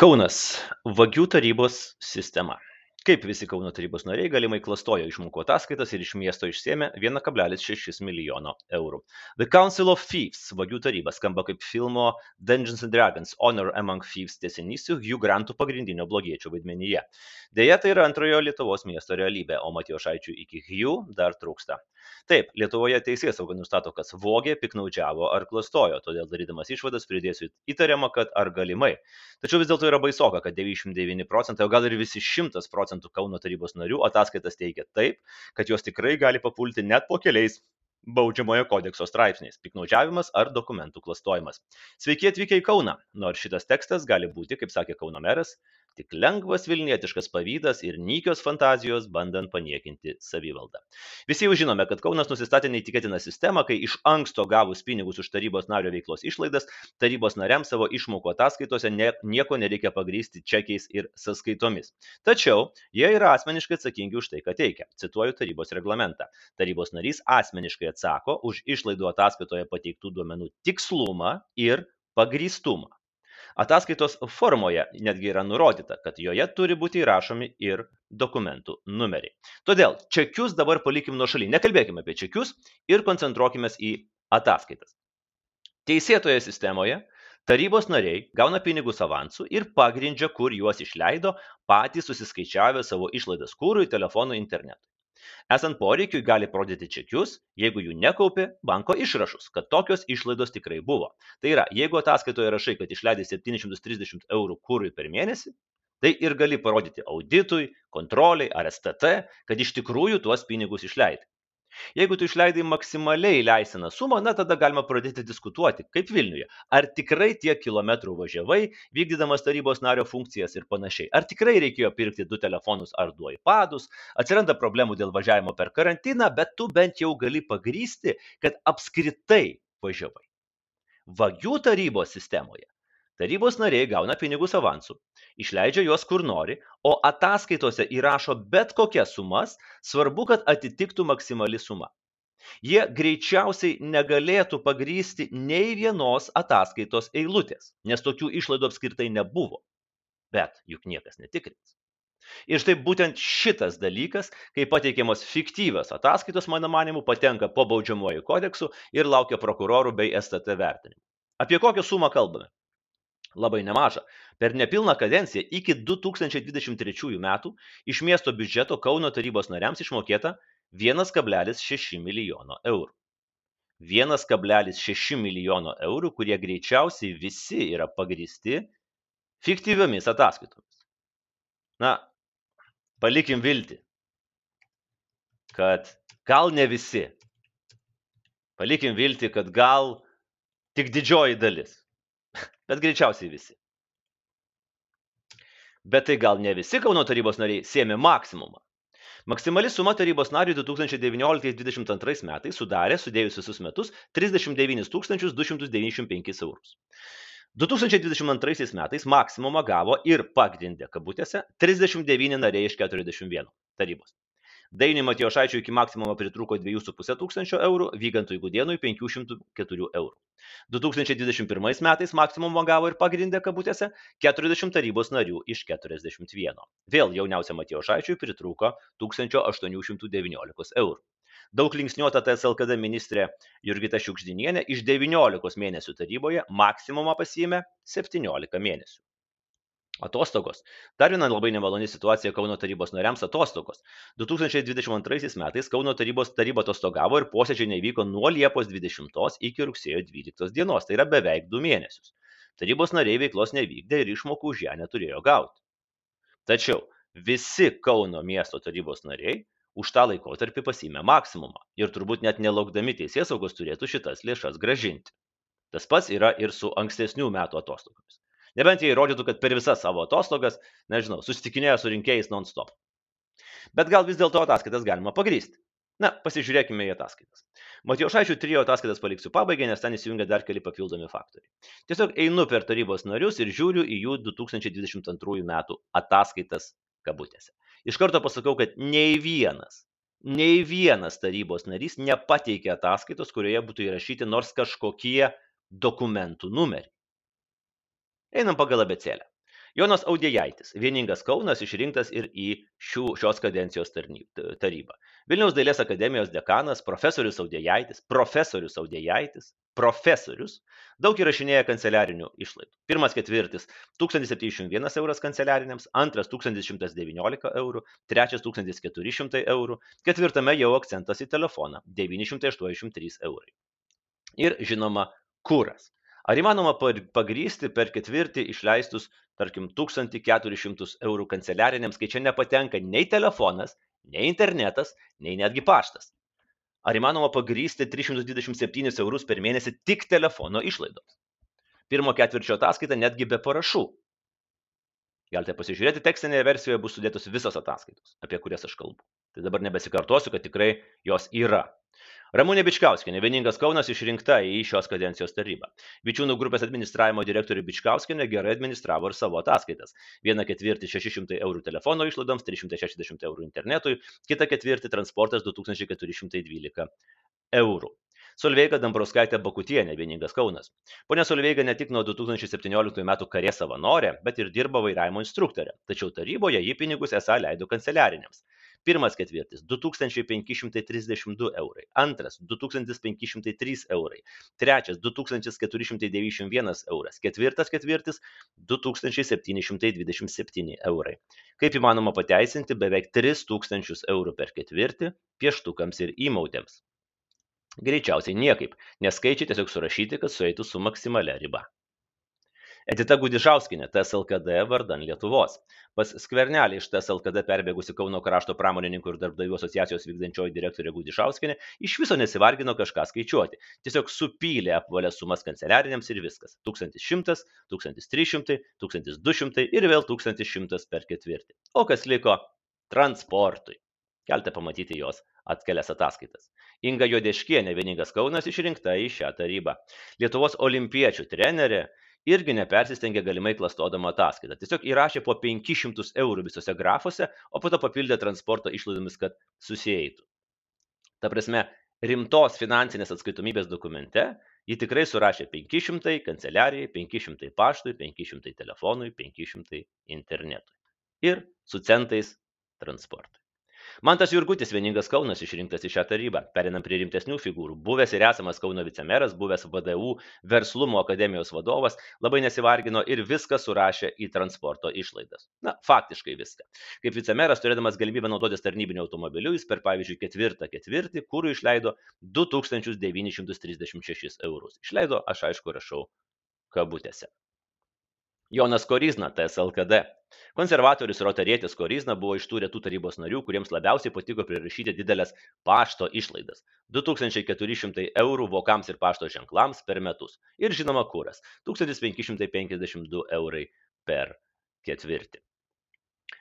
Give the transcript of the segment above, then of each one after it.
Kaunas - vagių tarybos sistema kaip visi kauno tarybos nariai galimai klastojo išmokų ataskaitas ir iš miesto išsėmė 1,6 milijono eurų. The Council of Thieves, vagių taryba, skamba kaip filmo Dungeons and Dragons Honor Among Thieves tiesinys su Hugh Grantu pagrindinio blogiečio vaidmenyje. Deja, tai yra antrojo Lietuvos miesto realybė, o Matijo Šaičių iki Hugh dar trūksta. Taip, Lietuvoje teisės sauga nustato, kas vogė, piknaudžiavo ar klastojo, todėl darydamas išvadas pridėsiu įtariamą, kad ar galimai. Tačiau vis dėlto yra baisoka, kad 99 procentai, o gal ir visi 100 procentų procentų Kauno tarybos narių ataskaitas teigia taip, kad jos tikrai gali papulti net po keliais baudžiamojo kodekso straipsniais - piknaudžiavimas ar dokumentų klastojimas. Sveiki atvykę į Kauną, nors šitas tekstas gali būti, kaip sakė Kauno meras, tik lengvas vilnietiškas pavydas ir nykios fantazijos bandant paniekinti savivaldą. Visi jau žinome, kad Kaunas nusistatė neįtikėtiną sistemą, kai iš anksto gavus pinigus už tarybos nario veiklos išlaidas, tarybos nariams savo išmokų ataskaitose ne, nieko nereikia pagrysti čekiais ir sąskaitomis. Tačiau jie yra asmeniškai atsakingi už tai, ką teikia. Cituoju tarybos reglamentą. Tarybos narys asmeniškai atsako už išlaidų ataskaitoje pateiktų duomenų tikslumą ir pagrįstumą. Ataskaitos formoje netgi yra nurodyta, kad joje turi būti įrašomi ir dokumentų numeriai. Todėl čekius dabar palikim nuo šaly, nekalbėkime apie čekius ir koncentruokime į ataskaitas. Teisėtoje sistemoje tarybos nariai gauna pinigus avansų ir pagrindžia, kur juos išleido, patys susiskaičiavę savo išlaidas kūrui, telefonui, internetui. Esant poreikiui gali parodyti čekius, jeigu jų nekaupė, banko išrašus, kad tokios išlaidos tikrai buvo. Tai yra, jeigu ataskaitoje rašai, kad išleidai 730 eurų kūrui per mėnesį, tai ir gali parodyti auditui, kontroliai ar STT, kad iš tikrųjų tuos pinigus išleidai. Jeigu tu išleidai maksimaliai leistiną sumą, na tada galima pradėti diskutuoti, kaip Vilniuje, ar tikrai tiek kilometrų važiavai, vykdydamas tarybos nario funkcijas ir panašiai. Ar tikrai reikėjo pirkti du telefonus ar du iPadus, atsiranda problemų dėl važiavimo per karantiną, bet tu bent jau gali pagrysti, kad apskritai važiavai. Vagių tarybos sistemoje Tarybos nariai gauna pinigus avansų, išleidžia juos kur nori, o ataskaitose įrašo bet kokias sumas, svarbu, kad atitiktų maksimali suma. Jie greičiausiai negalėtų pagrysti nei vienos ataskaitos eilutės, nes tokių išlaidų apskritai nebuvo. Bet juk niekas netikrins. Ir štai būtent šitas dalykas, kai pateikiamos fiktyvios ataskaitos, mano manimu, patenka po baudžiamuoju kodeksu ir laukia prokurorų bei STT vertinimų. Apie kokią sumą kalbame? Labai nemažą. Per nepilną kadenciją iki 2023 metų iš miesto biudžeto Kauno tarybos nariams išmokėta 1,6 milijono eurų. 1,6 milijono eurų, kurie greičiausiai visi yra pagristi fiktyviomis ataskaitomis. Na, palikim viltį, kad gal ne visi. Palikim viltį, kad gal tik didžioji dalis bet greičiausiai visi. Bet tai gal ne visi Kauno tarybos nariai sėmė maksimumą. Maksimali suma tarybos nariui 2019-2022 metais sudarė, sudėjus visus metus, 39 295 eurus. 2022 metais maksimumą gavo ir pagrindė kabutėse 39 nariai iš 41 tarybos. Dainiui Matijošaičiui iki maksimumo pritruko 2,5 tūkstančio eurų, Vygantui Gudienui 504 eurų. 2021 metais maksimumą gavo ir pagrindė kabutėse 40 tarybos narių iš 41. Vėl jauniausiam Matijošaičiui pritruko 1819 eurų. Daug linksniuota TSLKD ministrė Jurgita Šiukšdinienė iš 19 mėnesių taryboje maksimumą pasiėmė 17 mėnesių. Atostogos. Dar viena labai nemaloni situacija Kauno tarybos nariams - atostogos. 2022 metais Kauno tarybos taryba atostogavo ir posėdžiai nevyko nuo Liepos 20 iki rugsėjo 12 dienos, tai yra beveik du mėnesius. Tarybos nariai veiklos nevykdė ir išmokų už ją neturėjo gauti. Tačiau visi Kauno miesto tarybos nariai už tą laikotarpį pasimė maksimumą ir turbūt net nelaukdami teisės saugos turėtų šitas lėšas gražinti. Tas pats yra ir su ankstesnių metų atostogomis. Nebent jie įrodytų, kad per visas savo atostogas, nežinau, susitikinėjo su rinkėjais non-stop. Bet gal vis dėlto ataskaitas galima pagrysti. Na, pasižiūrėkime į ataskaitas. Matijošaičių trijo ataskaitas paliksiu pabaigai, nes ten įsijungia dar keli papildomi faktoriai. Tiesiog einu per tarybos narius ir žiūriu į jų 2022 metų ataskaitas kabutėse. Iš karto pasakau, kad nei vienas, nei vienas tarybos narys nepateikė ataskaitos, kurioje būtų įrašyti nors kažkokie dokumentų numeriai. Einam pagal abecėlę. Jonas Audėjaitis, vieningas Kaunas, išrinktas ir į šių, šios kadencijos tarybą. Vilniaus dailės akademijos dekanas, profesorius Audėjaitis, profesorius Audėjaitis, profesorius, daug įrašinėja kanceliarinių išlaidų. Pirmas ketvirtis 1071 euras kanceliariniams, antras 1119 eurų, trečias 1400 eurų, ketvirtame jau akcentas į telefoną 983 eurai. Ir žinoma, kuras. Ar įmanoma pagrysti per ketvirtį išleistus, tarkim, 1400 eurų kanceliariniams, kai čia nepatenka nei telefonas, nei internetas, nei netgi paštas? Ar įmanoma pagrysti 327 eurus per mėnesį tik telefono išlaidoms? Pirmo ketvirčio ataskaita netgi be parašų. Galite pasižiūrėti, tekstinėje versijoje bus sudėtos visos ataskaitos, apie kurias aš kalbu. Tai dabar nebesikartosiu, kad tikrai jos yra. Ramūnė Bičkauskienė, vieningas Kaunas išrinkta į šios kadencijos tarybą. Bičiūnų grupės administravimo direktorių Bičkauskienė gerai administravo ir savo ataskaitas. Vieną ketvirtį 600 eurų telefono išlaidoms, 360 eurų internetui, kitą ketvirtį transportas 2412 eurų. Solveiga Dambrauskaitė Bakutienė, vieningas Kaunas. Pone Solveiga ne tik nuo 2017 m. karė savanorė, bet ir dirba vairavimo instruktorė, tačiau taryboje jį pinigus esą leido kanceliariniams. Pirmas ketvirtis 2532 eurai, antras 2503 eurai, trečias 2491 euras, ketvirtas ketvirtis 2727 eurai. Kaip įmanoma pateisinti beveik 3000 eurų per ketvirtį pieštukams ir įmautėms? Greičiausiai niekaip, nes skaičiai tiesiog surašyti, kad sueitų su maksimalia riba. Edita Gudišauskinė, TSLKD vardan Lietuvos. Pas skvernelį iš TSLKD perbėgusi Kauno krašto pramonininkų ir darbdavių asociacijos vykdančioji direktorė Gudišauskinė iš viso nesivargino kažką skaičiuoti. Tiesiog supylė apvalės sumas kanceliariniams ir viskas. 1100, 1300, 1200 ir vėl 1100 per ketvirtį. O kas liko? Transportui. Galite pamatyti jos atkelias ataskaitas. Inga Jodeškienė, vieningas Kaunas, išrinkta į šią tarybą. Lietuvos olimpiečių trenerė irgi nepersistengė galimai klastodama ataskaitą. Tiesiog įrašė po 500 eurų visose grafuose, o po to papildė transporto išlaidomis, kad susijėtų. Ta prasme, rimtos finansinės atskaitomybės dokumente ji tikrai surašė 500 kanceliarijai, 500 paštui, 500 telefonui, 500 internetui. Ir su centais transportui. Mantas Jurgutis, vieningas Kaunas, išrinktas į šią tarybą. Perinam prie rimtesnių figūrų. Buvęs ir esamas Kauno vicemeras, buvęs VDU verslumo akademijos vadovas, labai nesivargino ir viską surašė į transporto išlaidas. Na, faktiškai viską. Kaip vicemeras, turėdamas galimybę naudotis tarnybiniu automobiliu, jis per pavyzdžiui ketvirtą ketvirtį kūrų išleido 2936 eurus. Išleido, aš aišku, rašau kabutėse. Jonas Koryzna, TSLKD. Konservatorius Rotarietis Koryzna buvo iš tų retų tarybos narių, kuriems labiausiai patiko prirašyti didelės pašto išlaidas - 2400 eurų vokams ir pašto ženklams per metus. Ir žinoma, kuras - 1552 eurai per ketvirtį.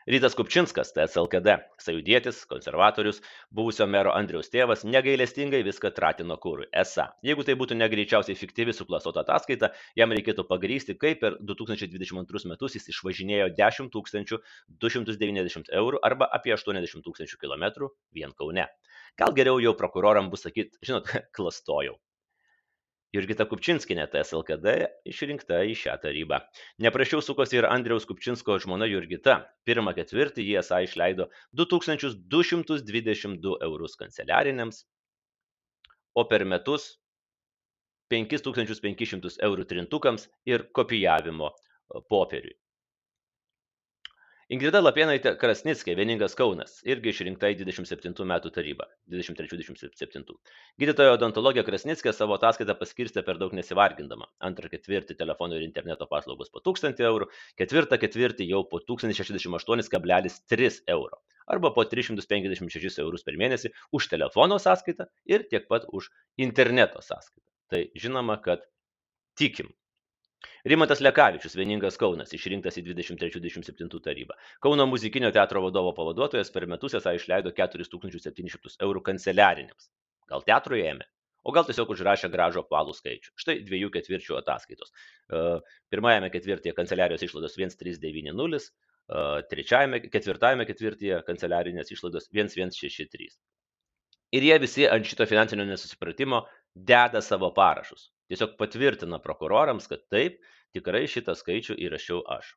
Rytas Kupčinskas, TSLKD, sajudėtis, konservatorius, buvusio mero Andriaus tėvas, negailestingai viską tratino kūrui. Esą, jeigu tai būtų negreičiausiai fiktyvi suplastota ataskaita, jam reikėtų pagrysti, kaip per 2022 metus jis išvažinėjo 10 290 eurų arba apie 80 tūkstančių kilometrų vien Kaune. Gal geriau jau prokuroram bus sakyti, žinot, klastojau. Jurgita Kupčinskinė TSLKD išrinkta į šią tarybą. Neprašiau sukosi ir Andriaus Kupčinsko žmona Jurgita. Pirmą ketvirtį jie esą išleido 2222 eurus kanceliariniams, o per metus 5500 eurų trintukams ir kopijavimo popieriui. Ingrida Lapėnaitė Krasnickai, vieningas Kaunas, irgi išrinkta į 27 metų tarybą. 23-27. Gydytojo odontologija Krasnickai savo ataskaitą paskirstė per daug nesivargindama. Antrą ketvirtį telefonų ir interneto paslaugos po 1000 eurų, ketvirtą ketvirtį jau po 1068,3 euro. Arba po 356 eurus per mėnesį už telefono sąskaitą ir tiek pat už interneto sąskaitą. Tai žinoma, kad tikim, Rimantas Lekavičius, vieningas Kaunas, išrinktas į 23-27 tarybą. Kauno muzikinio teatro vadovo pavaduotojas per metus esą išleido 4700 eurų kanceliariniams. Gal teatrui ėmė? O gal tiesiog užrašė gražų apvalų skaičių. Štai dviejų ketvirčių ataskaitos. E, pirmajame ketvirtyje kanceliarijos išlaidos 1390, e, trečiajame, ketvirtajame ketvirtyje kanceliarinės išlaidos 1163. Ir jie visi ant šito finansinio nesusipratimo deda savo parašus tiesiog patvirtina prokurorams, kad taip, tikrai šitą skaičių įrašiau aš.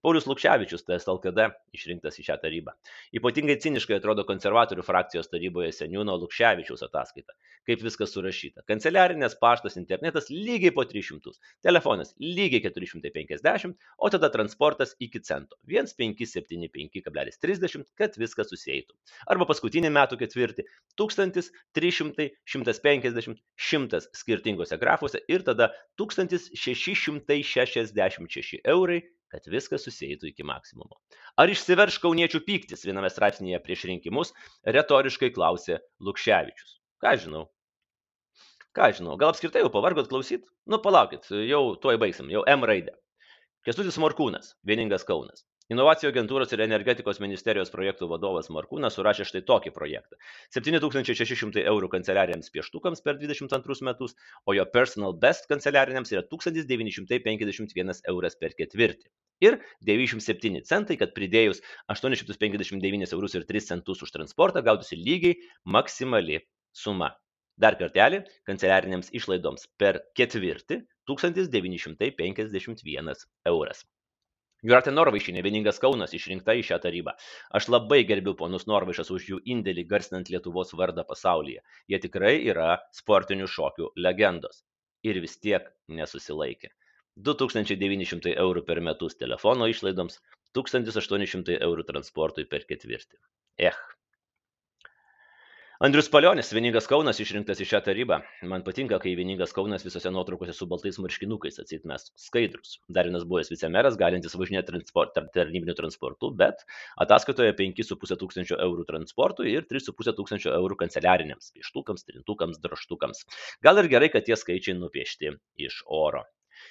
Paulius Lukševičius, TSLKD, išrinktas į šią tarybą. Ypatingai ciniškai atrodo konservatorių frakcijos taryboje seniūno Lukševičiaus ataskaita. Kaip viskas surašyta. Kanceliarinės paštas internetas lygiai po 300, telefonas lygiai 450, o tada transportas iki cento. 1575,30, kad viskas susijėtų. Arba paskutinį metų ketvirtį 1300, 150, 100 skirtingose grafuose ir tada 1666 eurai kad viskas susijėtų iki maksimumo. Ar išsiverš kauniečių pyktis viename straipsnėje prieš rinkimus, retoriškai klausė Lukševičius. Ką žinau. Ką žinau, gal apskritai jau pavargot klausyt? Nu, palaukit, jau tuoj baigsim, jau M raidę. Kestutis Morkūnas, vieningas Kaunas. Inovacijų agentūros ir energetikos ministerijos projektų vadovas Markūnas surašė štai tokį projektą. 7600 eurų kanceliariniams pieštukams per 22 metus, o jo personal best kanceliariniams yra 1951 euras per ketvirtį. Ir 97 centai, kad pridėjus 859 eurus ir 3 centus už transportą gautųsi lygiai maksimali suma. Dar kartelį, kanceliarinėms išlaidoms per ketvirtį 1951 euras. Jūratė Norvaišinė, vieningas Kaunas, išrinkta į šią tarybą. Aš labai gerbiu ponus Norvaišas už jų indėlį garsinant Lietuvos vardą pasaulyje. Jie tikrai yra sportinių šokių legendos. Ir vis tiek nesusilaikė. 2900 eurų per metus telefono išlaidoms, 1800 eurų transportui per ketvirtį. Ech, Andrius Palionis, vieningas Kaunas, išrinktas į šią tarybą. Man patinka, kai vieningas Kaunas visose nuotraukose su baltais marškinukais, atsit mes skaidrus. Dar vienas buvęs vicemeras, galintis važinėti transport, tarnybiniu transportu, bet ataskaitoje 5,5 tūkstančio eurų transportui ir 3,5 tūkstančio eurų kanceliariniams, pieštukams, trintukams, draštukams. Gal ir gerai, kad tie skaičiai nupiešti iš oro.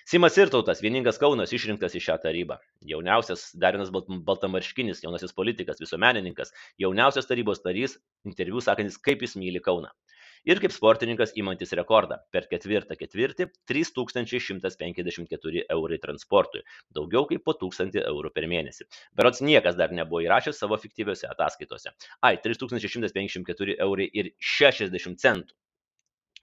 Simas Irtautas, vieningas Kaunas, išrinktas į šią tarybą. Jauniausias Darinas Baltamarškinis, jaunasis politikas, visuomenininkas, jauniausias tarybos narys, interviu sakantis, kaip jis myli Kauną. Ir kaip sportininkas įmantis rekordą. Per ketvirtą ketvirtį 3154 eurai transportui. Daugiau kaip po 1000 eurų per mėnesį. Berots niekas dar nebuvo įrašęs savo fiktyviose ataskaitose. Ai, 3154 eurai ir 60 centų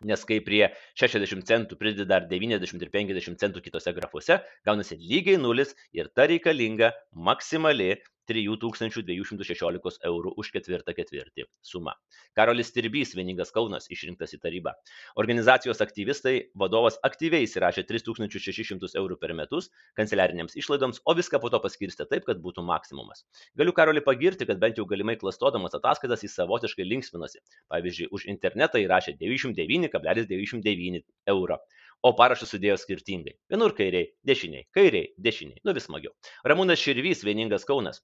nes kai prie 60 centų pridedi dar 90 ir 50 centų kitose grafuose, gaunasi lygiai nulis ir ta reikalinga maksimali 3216 eurų už ketvirtą ketvirtį suma. Karolis Tirbys, vieningas Kaunas, išrinktas į tarybą. Organizacijos aktyvistai, vadovas aktyviai įsirašė 3600 eurų per metus kanceliarinėms išlaidoms, o viską po to paskirstė taip, kad būtų maksimumas. Galiu Karolį pagirti, kad bent jau galimai klastodamas ataskaitas jis savotiškai linksminosi. Pavyzdžiui, už internetą įrašė 99,99 euro o parašus sudėjo skirtingai. Vienur kairiai, dešiniai, kairiai, dešiniai, nu vis smagiau. Ramūnas Širvys, vieningas Kaunas.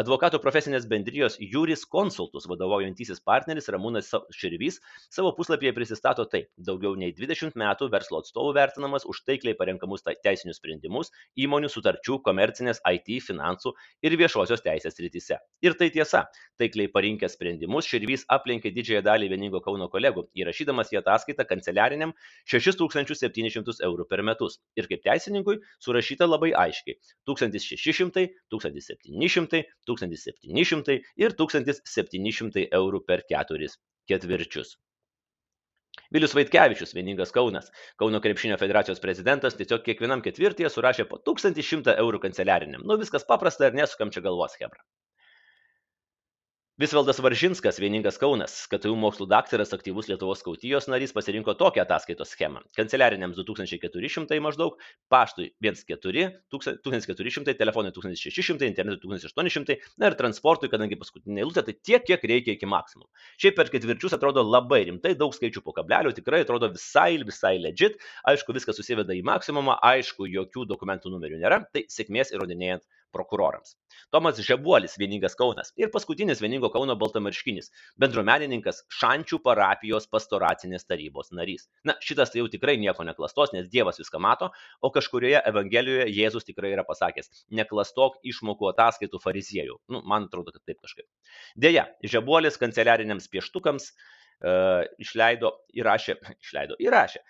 Advokatų profesinės bendrijos Jūris Konsultus vadovaujantysis partneris Ramūnas Širvys savo puslapyje prisistato taip. Daugiau nei 20 metų verslo atstovų vertinamas už taikliai parenkamus teisinius sprendimus įmonių sutarčių, komercinės, IT, finansų ir viešosios teisės rytise. Ir tai tiesa. Taikliai parinkęs sprendimus Širvys aplenkė didžiąją dalį vieningo Kauno kolegų, įrašydamas į ataskaitą kanceliariniam 6700 700 eurų per metus. Ir kaip teisininkui surašyta labai aiškiai - 1600, 1700, 1700 ir 1700 eurų per keturis ketvirčius. Vilius Vaitkevičius, vieningas Kaunas, Kauno krepšinio federacijos prezidentas, tiesiog kiekvienam ketvirtyje surašė po 1100 eurų kanceliariniam. Nu viskas paprasta ir nesukam čia galvos, Hebra. Visvaldas Varžinskas, vieningas Kaunas, KTU mokslų daktaras, aktyvus Lietuvos skautijos narys pasirinko tokią ataskaitos schemą. Kanceliariniams 2400 maždaug, paštui 14, 1400, telefonui 1600, internetui 1800, na ir transportui, kadangi paskutinė eilutė, tai tiek, kiek reikia iki maksimum. Šiaip per ketvirčius atrodo labai rimtai, daug skaičių po kablelio, tikrai atrodo visai, visai legit, aišku, viskas susiveda į maksimumą, aišku, jokių dokumentų numerių nėra, tai sėkmės įrodinėjant prokurorams. Tomas Žebuolis, vieningas Kaunas ir paskutinis vieningo Kauno Baltamarškinis, bendruomenininkas Šančių parapijos pastoracinės tarybos narys. Na, šitas tai jau tikrai nieko neklastos, nes Dievas viską mato, o kažkurioje Evangelijoje Jėzus tikrai yra pasakęs, neklastok išmokų ataskaitų fariziejų. Nu, man atrodo, kad taip kažkaip. Deja, Žebuolis kanceliariniams pieštukams uh, išleido, įrašė, išleido, įrašė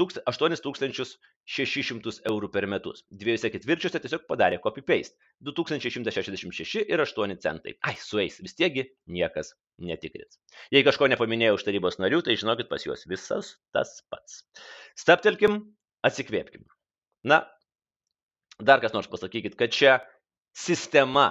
8600 eurų per metus. Dviejose ketvirčiuose tiesiog padarė copy-paste. 2166 ir 8 centai. Ai, sueis, vis tiekgi niekas netikrins. Jei kažko nepaminėjau už tarybos narių, tai žinokit pas juos visas tas pats. Staptelkim, atsikvėpkim. Na, dar kas nors pasakykit, kad čia sistema,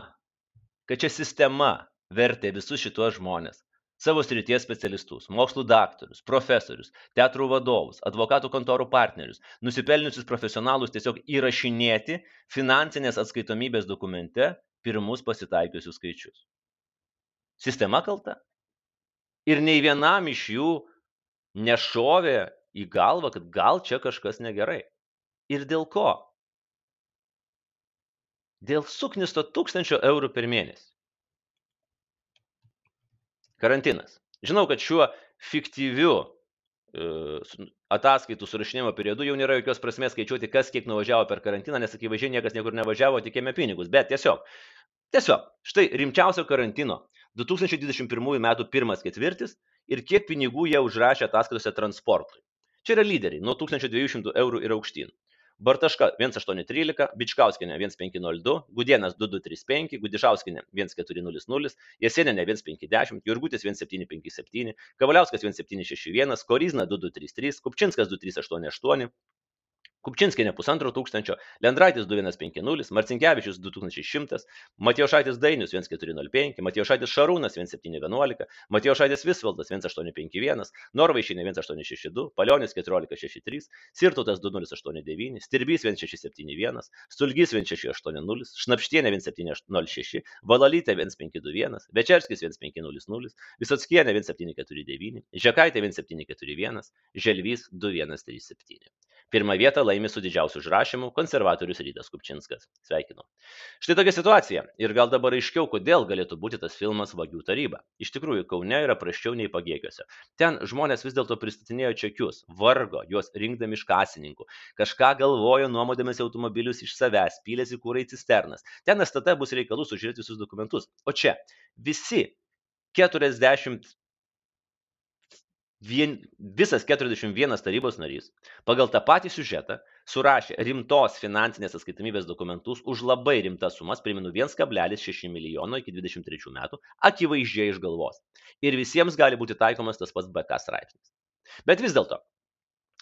kad čia sistema vertė visus šituos žmonės, savo srities specialistus, mokslų daktarus, profesorius, teatrų vadovus, advokatų kontorų partnerius, nusipelniusius profesionalus tiesiog įrašinėti finansinės atskaitomybės dokumente pirmus pasitaikiusius skaičius. Sistema kalta. Ir nei vienam iš jų nešovė į galvą, kad gal čia kažkas negerai. Ir dėl ko? Dėl suknisto tūkstančio eurų per mėnesį. Karantinas. Žinau, kad šiuo fiktyviu e, ataskaitų surašinėjimo periodu jau nėra jokios prasmės skaičiuoti, kas kiek nuvažiavo per karantiną, nes akivaizdžiai niekas niekur nevažiavo, tikėjome pinigus. Bet tiesiog, tiesiog, štai rimčiausio karantino 2021 m. pirmas ketvirtis ir kiek pinigų jie užrašė ataskaitose transportui. Čia yra lyderiai nuo 1200 eurų ir aukštyn. Bartaška 1813, Bičkauskienė 1502, Gudienas 2235, Gudišauskinė 1400, Jesieninė 1510, Jurgutis 1757, Kavaliauskas 1761, Korizna 2233, Kupčinskas 2388, Kupčinskienė pusantro tūkstančio, Lendraitis 2150, Marcinkievičius 2100, Matijošaitis Dainius 1405, Matijošaitis Šarūnas 1711, Matijošaitis Visvaldas 1851, Norvaišinė 1862, Palionis 1463, Sirtutas 2089, Stirbys 1671, Stulgys 1680, Šnapštienė 1706, Valalytė 1521, Večerskis 1500, Visotskienė 1749, Žekaitė 1741, Želvys 2137. Pirmą vietą laimi su didžiausiu užrašymu konservatorius Rydas Kupčinskas. Sveikinu. Štai tokia situacija. Ir gal dabar aiškiau, kodėl galėtų būti tas filmas Vagių taryba. Iš tikrųjų, Kaune yra praščiau nei pagėgiuose. Ten žmonės vis dėlto pristatinėjo čekius, vargo, juos rinkdami iš kasininkų. Kažką galvojo nuomodamės automobilius iš savęs, pylėsi kūrai cisternas. Ten STT bus reikalų sužiūrėti visus dokumentus. O čia visi 40 vien, visas 41 tarybos narys pagal tą patį siužetą surašė rimtos finansinės atskaitomybės dokumentus už labai rimtas sumas, primenu 1,6 milijono iki 23 metų, akivaizdžiai iš galvos. Ir visiems gali būti taikomas tas pats BK straipsnis. Bet vis dėlto,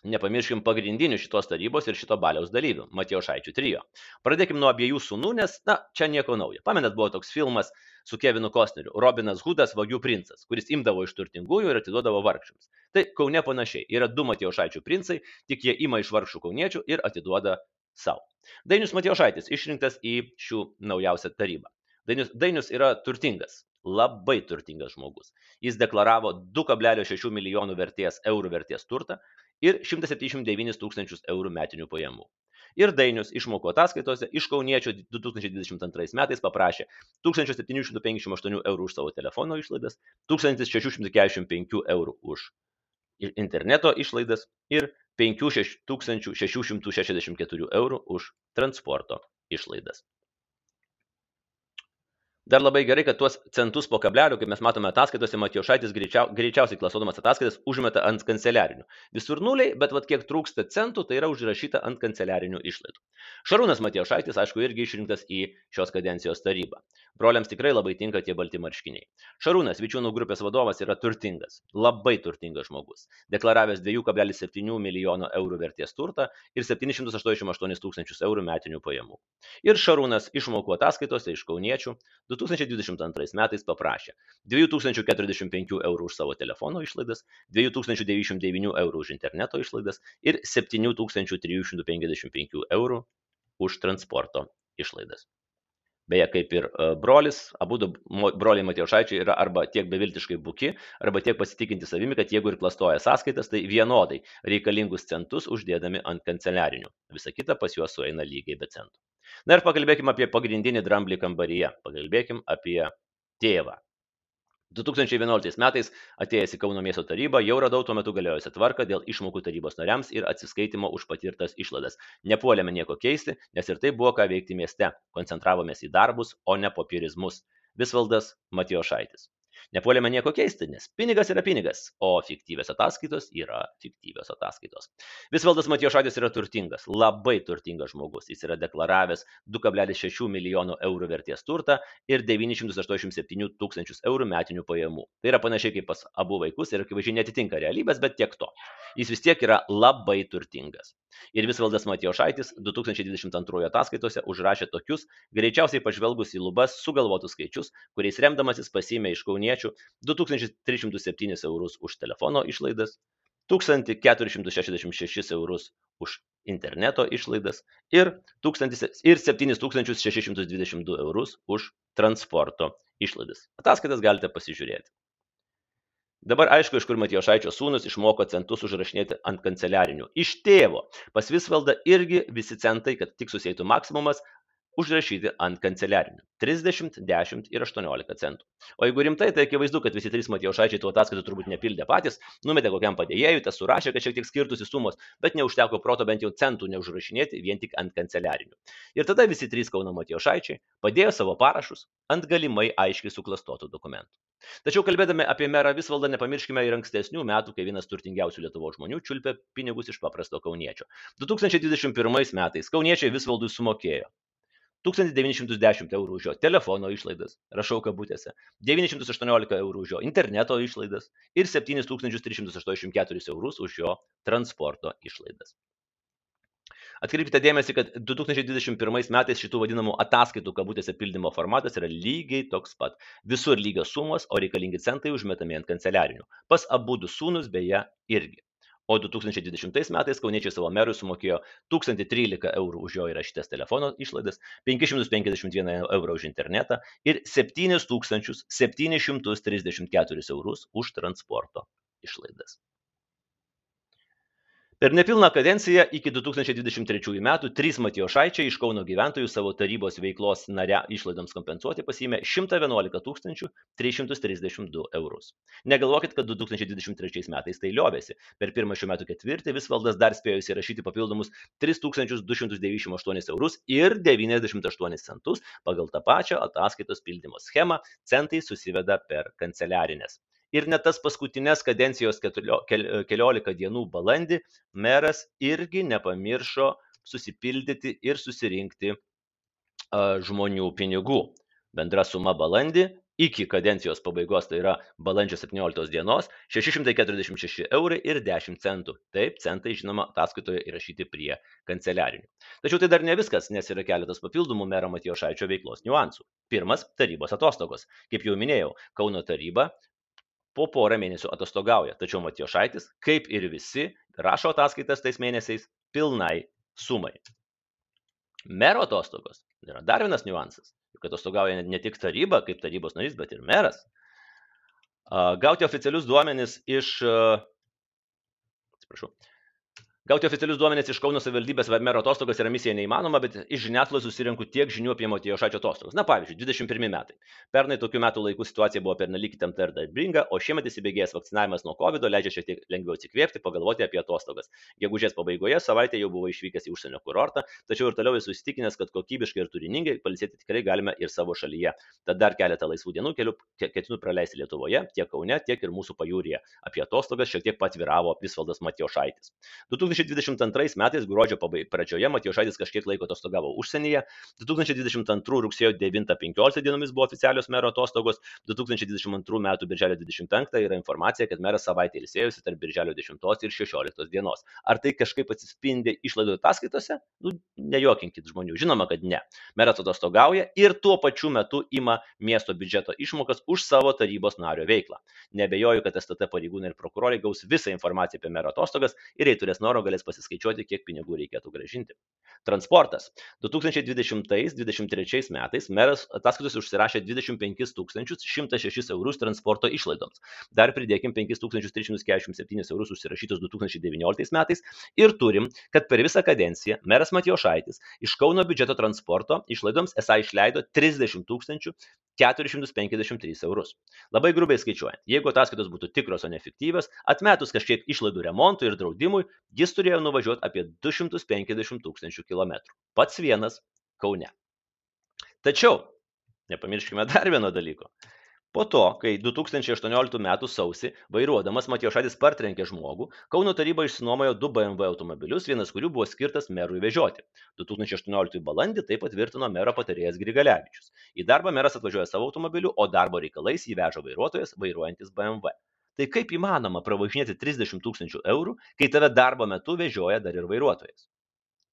Nepamirškim pagrindinių šitos tarybos ir šito baliaus dalyvių - Matijo Šaičių trijo. Pradėkim nuo abiejų sūnų, nes, na, čia nieko naujo. Pamenat, buvo toks filmas su Kevinu Kostneriu - Robinas Hudas, vagių princas, kuris imdavo iš turtingųjų ir atiduodavo vargšams. Tai Kaune panašiai. Yra du Matijo Šaičių princai, tik jie ima iš vargšų kauniečių ir atiduoda savo. Dainius Matijo Šaitis išrinktas į šių naujausią tarybą. Dainius, Dainius yra turtingas, labai turtingas žmogus. Jis deklaravo 2,6 milijonų vertės eurų vertės turtą ir 179 tūkstančius eurų metinių pajamų. Ir Dainius išmokų ataskaitose iš Kauniečio 2022 metais paprašė 1758 eurų už savo telefono išlaidas, 1645 eurų už interneto išlaidas ir 5664 eurų už transporto išlaidas. Dar labai gerai, kad tuos centus po kablelio, kaip mes matome ataskaitose, Matijošaitis greičiau, greičiausiai klasodamas ataskaitas užmeta ant kanceliarinių. Visur nuliai, bet vat kiek trūksta centų, tai yra užrašyta ant kanceliarinių išlaidų. Šarūnas Matijošaitis, aišku, irgi išrinktas į šios kadencijos tarybą. Broliams tikrai labai tinka tie balti marškiniai. Šarūnas, Vičiūnų grupės vadovas, yra turtingas, labai turtingas žmogus, deklaravęs 2,7 milijono eurų vertės turtą ir 788 tūkstančius eurų metinių pajamų. Ir Šarūnas išmokų ataskaitose iš kauniečių 2022 metais paprašė 2045 eurų už savo telefono išlaidas, 2099 eurų už interneto išlaidas ir 7355 eurų už transporto išlaidas. Beje, kaip ir e, brolis, abu broliai Matijošaičiai yra arba tiek beviltiškai buki, arba tiek pasitikinti savimi, kad jeigu ir klastoja sąskaitas, tai vienodai reikalingus centus uždėdami ant kanceliarinių. Visa kita pas juos sueina lygiai be centų. Na ir pakalbėkime apie pagrindinį dramblį kambaryje. Pakalbėkime apie tėvą. 2011 metais atėjęs į Kauno miesto tarybą jau radau tuo metu galiojusią tvarką dėl išmokų tarybos nariams ir atsiskaitimo už patirtas išlaidas. Nepuolėme nieko keisti, nes ir tai buvo ką veikti mieste. Koncentravomės į darbus, o ne popierizmus. Visvaldas Matijošaitis. Nepuolėme nieko keisti, nes pinigas yra pinigas, o fiktyvios ataskaitos yra fiktyvios ataskaitos. Visvaldas Matijošaitis yra turtingas, labai turtingas žmogus. Jis yra deklaravęs 2,6 milijonų eurų vertės turtą ir 987 tūkstančius eurų metinių pajamų. Tai yra panašiai kaip pas abu vaikus ir akivaizdžiai netitinka realybės, bet tiek to. Jis vis tiek yra labai turtingas. Ir Visvaldas Matijošaitis 2022 ataskaitose užrašė tokius, greičiausiai pažvelgus į lubas, sugalvotus skaičius, kuriais remdamasis pasiėmė iš kauniečių 2307 eurus už telefono išlaidas, 1466 eurus už interneto išlaidas ir, 1000, ir 7622 eurus už transporto išlaidas. Ataskaitas galite pasižiūrėti. Dabar aišku, iš kur Matijošaičio sūnus išmoko centus užrašinėti ant kanceliarinių. Iš tėvo. Pas Visvaldą irgi visi centai, kad tik susėtų maksimumas, užrašyti ant kanceliarinių. 30, 10 ir 18 centų. O jeigu rimtai, tai akivaizdu, kad visi trys Matijošaičiai tų ataskaitų turbūt nepildė patys, numetė kokiam padėjėjui, tas surašė, kad šiek tiek skirtusi sumos, bet neužteko proto bent jau centų neužrašinėti vien tik ant kanceliarinių. Ir tada visi trys Kauno Matijošaičiai padėjo savo parašus ant galimai aiškiai suklastotų dokumentų. Tačiau kalbėdami apie merą Visvaldą nepamirškime ir ankstesnių metų, kai vienas turtingiausių Lietuvo žmonių čiulpė pinigus iš paprasto kauniečio. 2021 metais kauniečiai Visvaldui sumokėjo 1910 eurų už jo telefono išlaidas, rašau kabutėse, 918 eurų už jo interneto išlaidas ir 7384 eurus už jo transporto išlaidas. Atkreipkite dėmesį, kad 2021 metais šitų vadinamų ataskaitų kabutėse pildymo formatas yra lygiai toks pat. Visur lygios sumos, o reikalingi centai užmetami ant kanceliarinių. Pas abu du sūnus beje irgi o 2020 metais kauniečiai savo merui sumokėjo 1013 eurų už jo įrašytas telefono išlaidas, 551 eurų už internetą ir 7734 eurus už transporto išlaidas. Per nepilną kadenciją iki 2023 metų trys Matijošaičiai iš Kauno gyventojų savo tarybos veiklos nare išlaidoms kompensuoti pasiėmė 111 332 eurus. Negalvokit, kad 2023 metais tai liovėsi. Per pirmą šių metų ketvirtį Visvaldas dar spėjo įsirašyti papildomus 3298 eurus ir 98 centus pagal tą pačią ataskaitos pildymo schemą centai susiveda per kanceliarinės ir net tas paskutines kadencijos keliolika dienų balandį meras irgi nepamiršo susipildyti ir susirinkti žmonių pinigų. Bendra suma balandį iki kadencijos pabaigos, tai yra balandžio 17 dienos, 646 eurai ir 10 centų. Taip, centai, žinoma, ataskaitoje įrašyti prie kanceliarinių. Tačiau tai dar ne viskas, nes yra keletas papildomų mero Matijo Šaičio veiklos niuansų. Pirmas - tarybos atostogos. Kaip jau minėjau, Kauno taryba po porą mėnesių atostogauja, tačiau Matijošaitis, kaip ir visi, rašo ataskaitas tais mėnesiais pilnai sumai. Mero atostogos yra dar vienas niuansas, juk atostogauja ne tik taryba kaip tarybos narys, bet ir meras. Gauti oficialius duomenis iš, atsiprašau, Gauti oficialius duomenis iš Kauno savivaldybės mero atostogos yra misija neįmanoma, bet iš žiniasklaidos susirinku tiek žinių apie Matijošaičio atostogas. Na pavyzdžiui, 21 metai. Pernai tokiu metu laiku situacija buvo pernelyg įtempta ir darbinga, o šiemet įsibėgėjęs vakcinavimas nuo COVID leidžia šiek tiek lengviau atsikvėpti, pagalvoti apie atostogas. Gegužės pabaigoje savaitę jau buvo išvykęs į užsienio kurortą, tačiau ir toliau esu įsitikinęs, kad kokybiškai ir turiningai palisėti tikrai galime ir savo šalyje. Tad dar keletą laisvų dienų keliu ketinu praleisti Lietuvoje, tiek Kaune, tiek ir mūsų pajūryje. Apie atostogas šiek tiek patviravo Visvaldas Matijošaitis. 2022 metais gruodžio pradžioje Matijošaitis kažkiek laiko atostogavo užsienyje, 2022 rugsėjo 9-15 dienomis buvo oficialios mero atostogos, 2022 m. birželio 25 yra informacija, kad meras savaitę ilsėjusi tarp birželio 10 ir 16 dienos. Ar tai kažkaip atsispindi išlaidų ataskaitose? Nu, nejuokinkit žmonių, žinoma, kad ne. Meras atostogauja ir tuo pačiu metu ima miesto biudžeto išmokas už savo tarybos nario veiklą. Nebejoju, kad STT pareigūnai ir prokurorai gaus visą informaciją apie mero atostogas ir jei turės noro, galės pasiskaičiuoti, kiek pinigų reikėtų gražinti. Transportas. 2020-2023 metais meras ataskaitos užsirašė 25 106 eurus transporto išlaidoms. Dar pridėkim 5347 eurus užsirašytus 2019 metais ir turim, kad per visą kadenciją meras Matijošaitis iš Kauno biudžeto transporto išlaidoms esą išleido 30 453 eurus. Labai grubiai skaičiuojant, jeigu ataskaitos būtų tikros, o ne fiktyvios, atmetus kažkiek išlaidų remontui ir draudimui, jis turėjo nuvažiuoti apie 250 tūkstančių kilometrų. Pats vienas Kaune. Tačiau, nepamirškime dar vieno dalyko. Po to kai du tūkstančiai aštuonioliktų metų sausį vairuodamas matijošaitis partrenkė žmogų kauno taryba išsinuomojo du bmw automobilius vienas kurių buvo skirtas merui vežioti. du tūkstančiai aštuonioliktųjų balandį tai patvirtino mero patarėjas grigalevičius. Į darbą meras atvažiuoja savo automobiliu o darbo reikalais jį veža vairuotojas vairuojantis bmw tai kaip įmanoma pravažinėti trisdešimt tūkstančių eurų kai tave darbo metu vežioja dar ir vairuotojas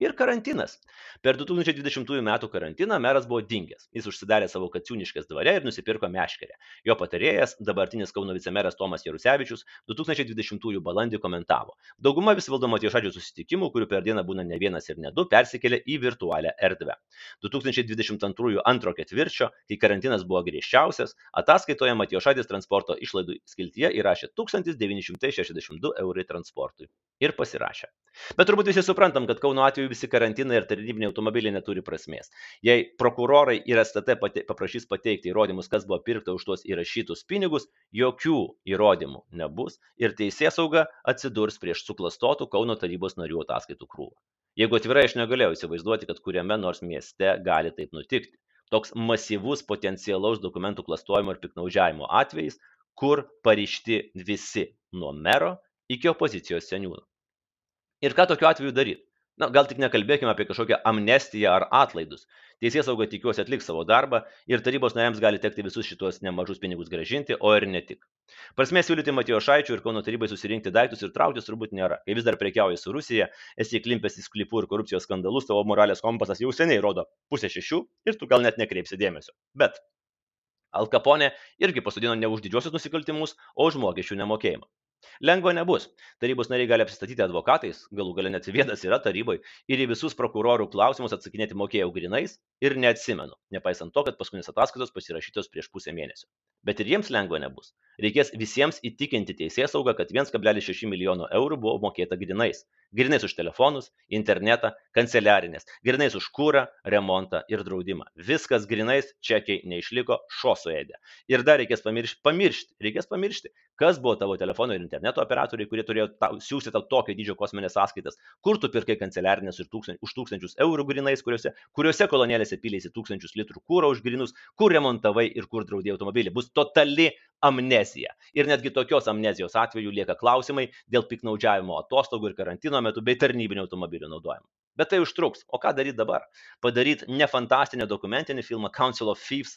ir karantinas. Per du tūkstančiai dvidešimtųjų metų karantiną meras buvo dingęs. Jis užsidarė savo kaciūniškės dvare ir nusipirko meškerę. Jo patarėjas dabartinis kauno vicemeras tomas jarusevičius du tūkstančiai dvidešimtųjų balandį komentavo. Dauguma visvaldo matijošaičio susitikimų kurių per dieną būna ne vienas ir ne du persikėlė į virtualią erdvę. du tūkstančiai dvidešimt antrųjų antro ketvirčio kai karantinas buvo griežčiausias ataskaitoje matijošaitis transporto išlaidų skiltyje įrašė tūkstantis devyni šimtai šešiasdešimt du eurai transportui ir pasirašė. Bet turbūt visi suprantam kad kauno atveju visi karantinai ir tarnybiniai automobiliai neturi prasmės. Jei prokurorai ir stt pate paprašys pateikti įrodymus kas buvo pirkta už tuos įrašytus pinigus jokių įrodymų nebus ir teisėsauga atsidurs prieš suklastotų kauno tarybos narių ataskaitų krūvą. Jeigu atvirai aš negalėjau įsivaizduoti kad kuriame nors mieste gali taip nutikti. Toks masyvus potencialaus dokumentų klastojimo ir piktnaudžiavimo atvejis kur pareikšti visi nuo mero iki opozicijos seniūno ir ką tokiu atveju daryt? Na gal tik nekalbėkim apie kažkokią amnestiją ar atlaidus. Teisėsauga tikiuosi atliks savo darbą ir tarybos nariams gali tekti visus šituos nemažus pinigus grąžinti o ir ne tik. Prasmės siūlyti matijošaičiui ir kauno tarybai susirinkti daiktus ir trauktis turbūt nėra. Kai vis dar prekiauji su rusija esi įklimpęs į sklypų ir korupcijos skandalus tavo moralės kompasas jau seniai rodo pusę šešių ir tu gal net nekreipsi dėmesio. Bet al kapone irgi pasodino ne už didžiuosius nusikaltimus o už mokesčių nemokėjimą lengva nebus. Tarybos nariai gali apsistatyti advokatais galų gale net vienas yra taryboj ir į visus prokurorų klausimus atsakinėti mokėjau grynais ir neatsimenu nepaisant to kad paskutinės ataskaitos pasirašytos prieš pusę mėnesio. Bet ir jiems lengva nebus reikės visiems įtikinti teisėsaugą kad viens kablelis šeši milijono eurų buvo mokėta grynais grynais už telefonus internetą kanceliarines grynais už kurą remontą ir draudimą. Viskas grynais čekiai neišliko šuo suėdė. Ir dar reikės pamiršt pamiršti reikės pamiršti kas buvo tavo telefono ir interneto operatoriai kurie turėjo tau siųsti tau tokio dydžio kosmines sąskaitas. Kur tu pirkai kanceliarines ir tūkstan už tūkstančius eurų grynais kuriuose kuriose kolonėlėse pyleisi tūkstančius litrų kuro už grynus kur remontavai ir kur draudei automobilį. Bus totali amnezija ir netgi tokios amnezijos atveju lieka klausimai dėl piktnaudžiavimo atostogų ir karantino metu bei tarnybinių automobilių naudojimo. Bet tai užtruks. O ką daryt dabar? Padaryt ne fantastinį dokumentinį filmą council of thieves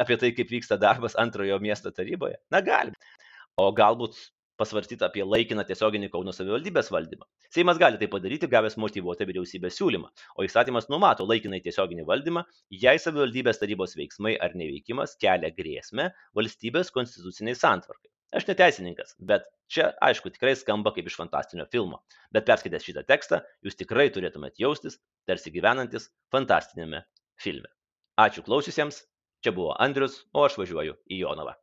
apie tai kaip vyksta darbas antrojo miesto taryboje? Na galim o galbūt pasvarstyt apie laikiną tiesioginį kauno savivaldybės valdymą. Seimas gali tai padaryti gavęs motyvuotą vyriausybės siūlymą. O įstatymas numato laikinąjį tiesioginį valdymą jei savivaldybės tarybos veiksmai ar neveikimas kelia grėsmę valstybės konstitucinei santvarkai. Aš ne teisininkas bet čia aišku tikrai skamba kaip iš fantastinio filmo. Bet perskaitęs šitą tekstą jūs tikrai turėtumėt jaustis tarsi gyvenantis fantastiniame filme. Ačiū klausiusiems čia buvo andrius o aš važiuoju į jonavą